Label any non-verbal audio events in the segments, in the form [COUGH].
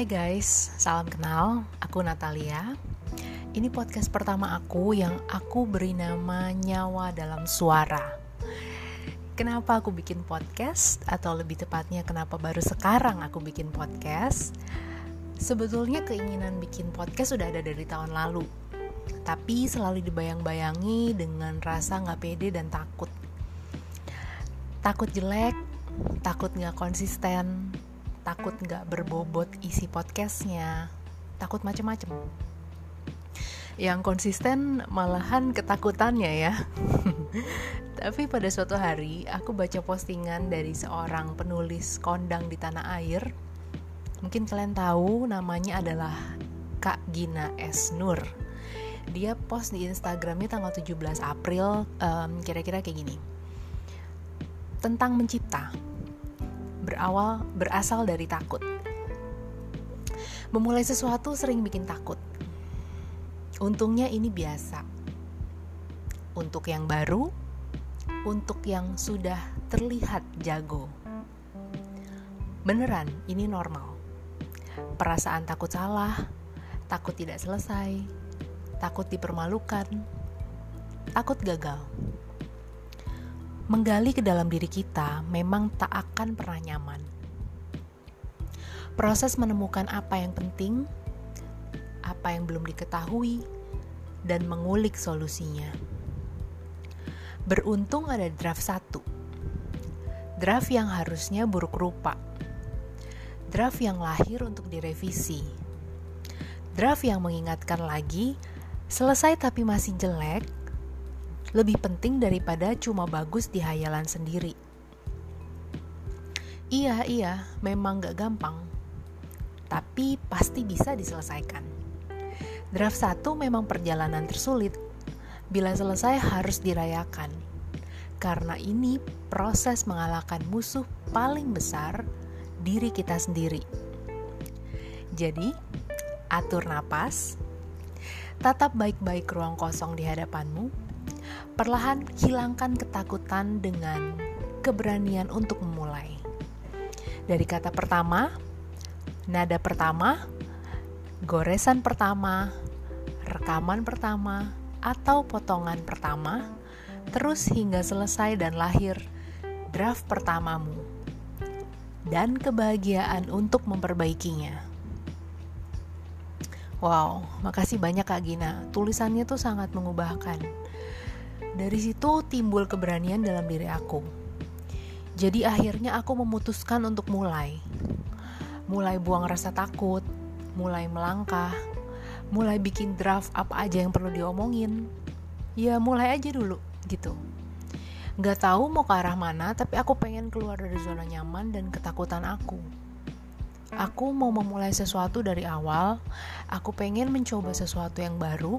Hai guys, salam kenal. Aku Natalia. Ini podcast pertama aku yang aku beri nama Nyawa dalam Suara. Kenapa aku bikin podcast atau lebih tepatnya kenapa baru sekarang aku bikin podcast? Sebetulnya keinginan bikin podcast sudah ada dari tahun lalu. Tapi selalu dibayang-bayangi dengan rasa nggak pede dan takut. Takut jelek, takut nggak konsisten, takut nggak berbobot isi podcastnya, takut macem-macem. Yang konsisten malahan ketakutannya ya. [LAUGHS] Tapi pada suatu hari aku baca postingan dari seorang penulis kondang di tanah air. Mungkin kalian tahu namanya adalah Kak Gina S. Nur. Dia post di Instagramnya tanggal 17 April um, kira-kira kayak gini. Tentang mencipta berawal berasal dari takut. Memulai sesuatu sering bikin takut. Untungnya ini biasa. Untuk yang baru, untuk yang sudah terlihat jago. Beneran, ini normal. Perasaan takut salah, takut tidak selesai, takut dipermalukan, takut gagal menggali ke dalam diri kita memang tak akan pernah nyaman. Proses menemukan apa yang penting, apa yang belum diketahui, dan mengulik solusinya. Beruntung ada draft satu, draft yang harusnya buruk rupa, draft yang lahir untuk direvisi, draft yang mengingatkan lagi, selesai tapi masih jelek, lebih penting daripada cuma bagus di hayalan sendiri. Iya, iya, memang gak gampang, tapi pasti bisa diselesaikan. Draft 1 memang perjalanan tersulit, bila selesai harus dirayakan. Karena ini proses mengalahkan musuh paling besar, diri kita sendiri. Jadi, atur napas, tatap baik-baik ruang kosong di hadapanmu, Perlahan hilangkan ketakutan dengan keberanian untuk memulai. Dari kata pertama, nada pertama, goresan pertama, rekaman pertama, atau potongan pertama, terus hingga selesai dan lahir draft pertamamu, dan kebahagiaan untuk memperbaikinya. Wow, makasih banyak Kak Gina. Tulisannya tuh sangat mengubahkan dari situ timbul keberanian dalam diri aku. Jadi akhirnya aku memutuskan untuk mulai. Mulai buang rasa takut, mulai melangkah, mulai bikin draft apa aja yang perlu diomongin. Ya mulai aja dulu gitu. Gak tahu mau ke arah mana, tapi aku pengen keluar dari zona nyaman dan ketakutan aku. Aku mau memulai sesuatu dari awal, aku pengen mencoba sesuatu yang baru,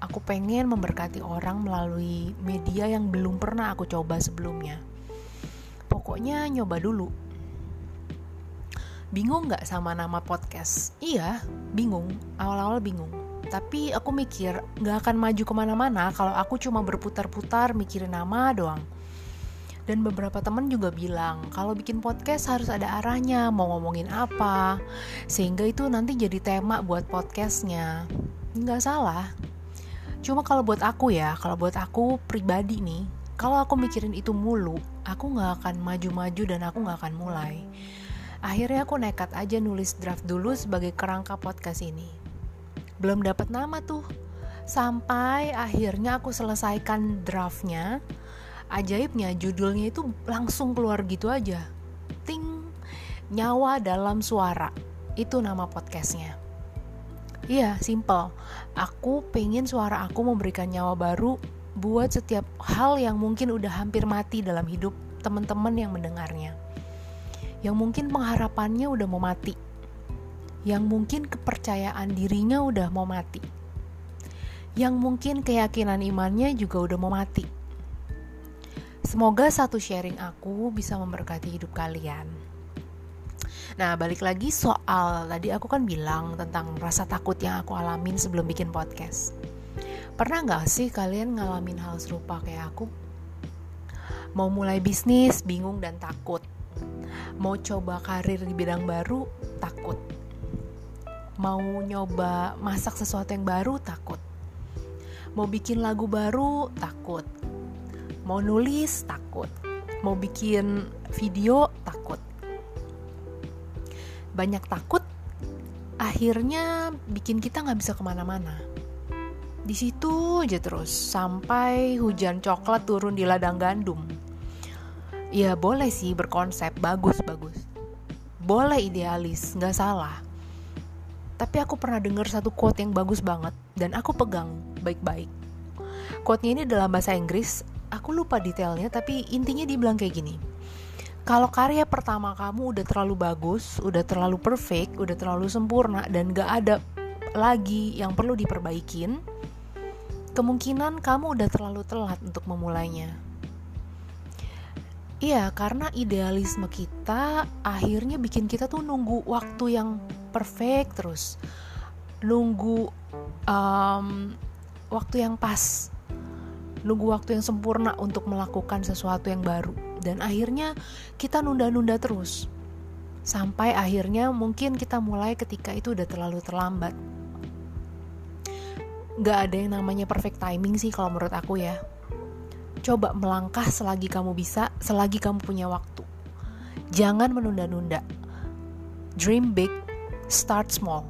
aku pengen memberkati orang melalui media yang belum pernah aku coba sebelumnya. Pokoknya nyoba dulu. Bingung gak sama nama podcast? Iya, bingung. Awal-awal bingung. Tapi aku mikir gak akan maju ke mana-mana kalau aku cuma berputar-putar mikirin nama doang. Dan beberapa temen juga bilang kalau bikin podcast harus ada arahnya, mau ngomongin apa, sehingga itu nanti jadi tema buat podcastnya. Nggak salah, Cuma kalau buat aku ya, kalau buat aku pribadi nih, kalau aku mikirin itu mulu, aku nggak akan maju-maju dan aku nggak akan mulai. Akhirnya aku nekat aja nulis draft dulu sebagai kerangka podcast ini. Belum dapat nama tuh, sampai akhirnya aku selesaikan draftnya. Ajaibnya judulnya itu langsung keluar gitu aja. Ting, nyawa dalam suara. Itu nama podcastnya. Iya, simple. Aku pengen suara aku memberikan nyawa baru buat setiap hal yang mungkin udah hampir mati dalam hidup teman-teman yang mendengarnya. Yang mungkin pengharapannya udah mau mati. Yang mungkin kepercayaan dirinya udah mau mati. Yang mungkin keyakinan imannya juga udah mau mati. Semoga satu sharing aku bisa memberkati hidup kalian. Nah, balik lagi soal tadi aku kan bilang tentang rasa takut yang aku alamin sebelum bikin podcast. Pernah nggak sih kalian ngalamin hal serupa kayak aku? Mau mulai bisnis, bingung dan takut. Mau coba karir di bidang baru, takut. mau nyoba masak sesuatu yang baru takut mau bikin lagu baru takut mau nulis takut mau bikin video takut banyak takut akhirnya bikin kita nggak bisa ke mana-mana. Di situ aja terus sampai hujan coklat turun di ladang gandum. Ya boleh sih berkonsep bagus bagus. Boleh idealis nggak salah. Tapi aku pernah dengar satu quote yang bagus banget dan aku pegang baik-baik. Quote-nya ini dalam bahasa Inggris aku lupa detailnya tapi intinya dibilang kayak gini kalau karya pertama kamu udah terlalu bagus, udah terlalu perfect, udah terlalu sempurna dan gak ada lagi yang perlu diperbaikin, kemungkinan kamu udah terlalu telat untuk memulainya. Iya, karena idealisme kita akhirnya bikin kita tuh nunggu waktu yang perfect terus, nunggu um, waktu yang pas, nunggu waktu yang sempurna untuk melakukan sesuatu yang baru dan akhirnya kita nunda-nunda terus. Sampai akhirnya mungkin kita mulai ketika itu udah terlalu terlambat. Gak ada yang namanya perfect timing sih kalau menurut aku ya. Coba melangkah selagi kamu bisa selagi kamu punya waktu. Jangan menunda-nunda. Dream big start small.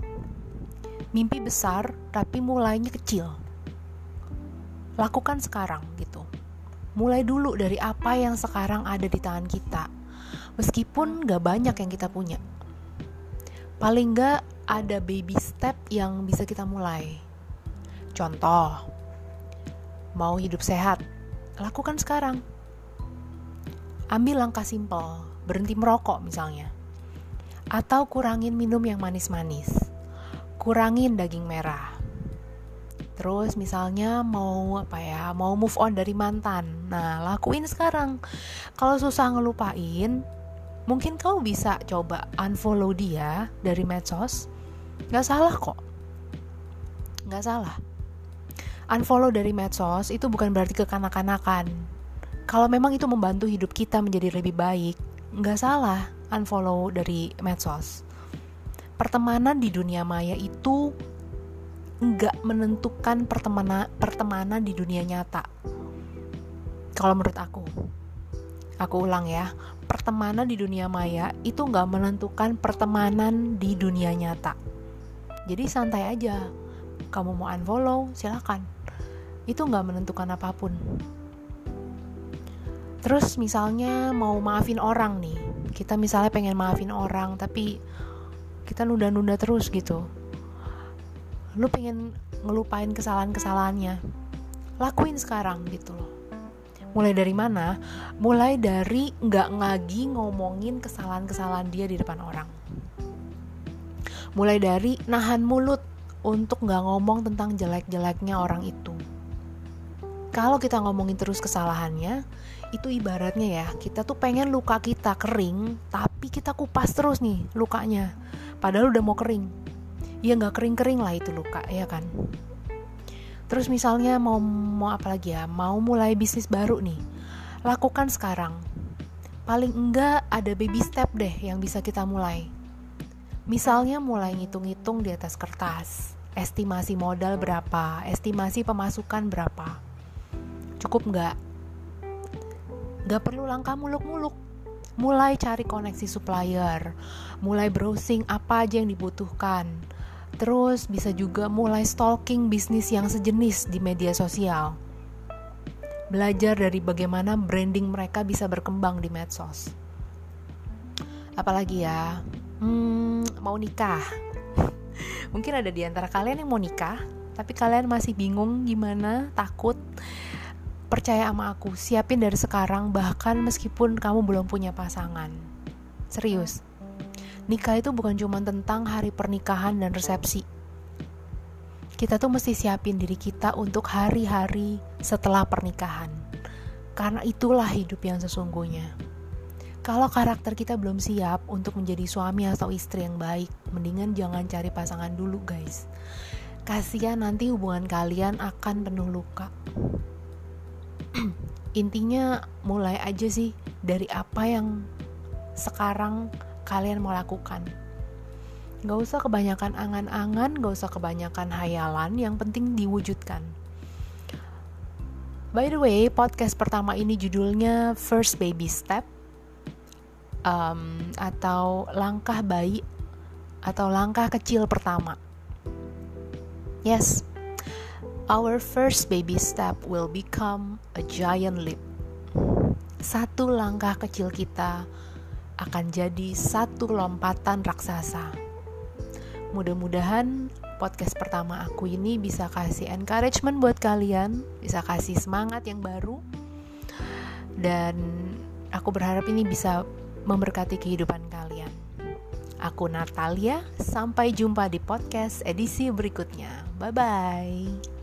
Mimpi besar tapi mulainya kecil. Lakukan sekarang gitu Mulai dulu dari apa yang sekarang ada di tangan kita, meskipun gak banyak yang kita punya. Paling gak ada baby step yang bisa kita mulai. Contoh, mau hidup sehat, lakukan sekarang. Ambil langkah simpel, berhenti merokok misalnya. Atau kurangin minum yang manis-manis. Kurangin daging merah Terus misalnya mau apa ya, mau move on dari mantan. Nah, lakuin sekarang. Kalau susah ngelupain, mungkin kau bisa coba unfollow dia dari medsos. Gak salah kok. Gak salah. Unfollow dari medsos itu bukan berarti kekanak-kanakan. Kalau memang itu membantu hidup kita menjadi lebih baik, gak salah unfollow dari medsos. Pertemanan di dunia maya itu nggak menentukan pertemanan pertemanan di dunia nyata. Kalau menurut aku, aku ulang ya, pertemanan di dunia maya itu nggak menentukan pertemanan di dunia nyata. Jadi santai aja, kamu mau unfollow silakan. Itu nggak menentukan apa pun. Terus misalnya mau maafin orang nih, kita misalnya pengen maafin orang tapi kita nunda-nunda terus gitu lu pengen ngelupain kesalahan-kesalahannya. Lakuin sekarang gitu loh. Mulai dari mana? Mulai dari nggak ngagi ngomongin kesalahan-kesalahan dia di depan orang. Mulai dari nahan mulut untuk nggak ngomong tentang jelek-jeleknya orang itu. Kalau kita ngomongin terus kesalahannya itu ibaratnya ya kita tuh pengen luka kita kering tapi kita kupas terus nih lukanya. Padahal udah mau kering ya nggak kering-kering lah itu luka. Ya kan? Terus misalnya mau mau apa lagi ya? Mau mulai bisnis baru nih. Lakukan sekarang. Paling enggak ada baby step deh yang bisa kita mulai. Misalnya mulai ngitung-ngitung di atas kertas. Estimasi modal berapa? Estimasi pemasukan berapa? Cukup nggak? Nggak perlu langkah muluk-muluk. Mulai cari koneksi supplier. Mulai browsing apa aja yang dibutuhkan Terus bisa juga mulai stalking bisnis yang sejenis di media sosial. Belajar dari bagaimana branding mereka bisa berkembang di medsos. Apalagi ya, hmm, mau nikah. [LAUGHS] Mungkin ada di antara kalian yang mau nikah, tapi kalian masih bingung gimana, takut. Percaya sama aku, siapin dari sekarang bahkan meskipun kamu belum punya pasangan. Serius, nikah itu bukan cuma tentang hari pernikahan dan resepsi. Kita tuh mesti siapin diri kita untuk hari-hari setelah pernikahan. Karena itulah hidup yang sesungguhnya. Kalau karakter kita belum siap untuk menjadi suami atau istri yang baik, mendingan jangan cari pasangan dulu, guys. Kasihan nanti hubungan kalian akan penuh luka. [CLEARS THROAT] Intinya mulai aja sih dari apa yang sekarang kalian mau lakukan. Gak usah kebanyakan angan-angan, gak usah kebanyakan hayalan, yang penting diwujudkan. By the way, podcast pertama ini judulnya First Baby Step um, atau langkah bayi atau langkah kecil pertama. Yes, our first baby step will become a giant leap. Satu langkah kecil kita akan jadi satu lompatan raksasa. Mudah-mudahan podcast pertama aku ini bisa kasih encouragement buat kalian, bisa kasih semangat yang baru. Dan aku berharap ini bisa memberkati kehidupan kalian. Aku Natalia, sampai jumpa di podcast edisi berikutnya. Bye bye.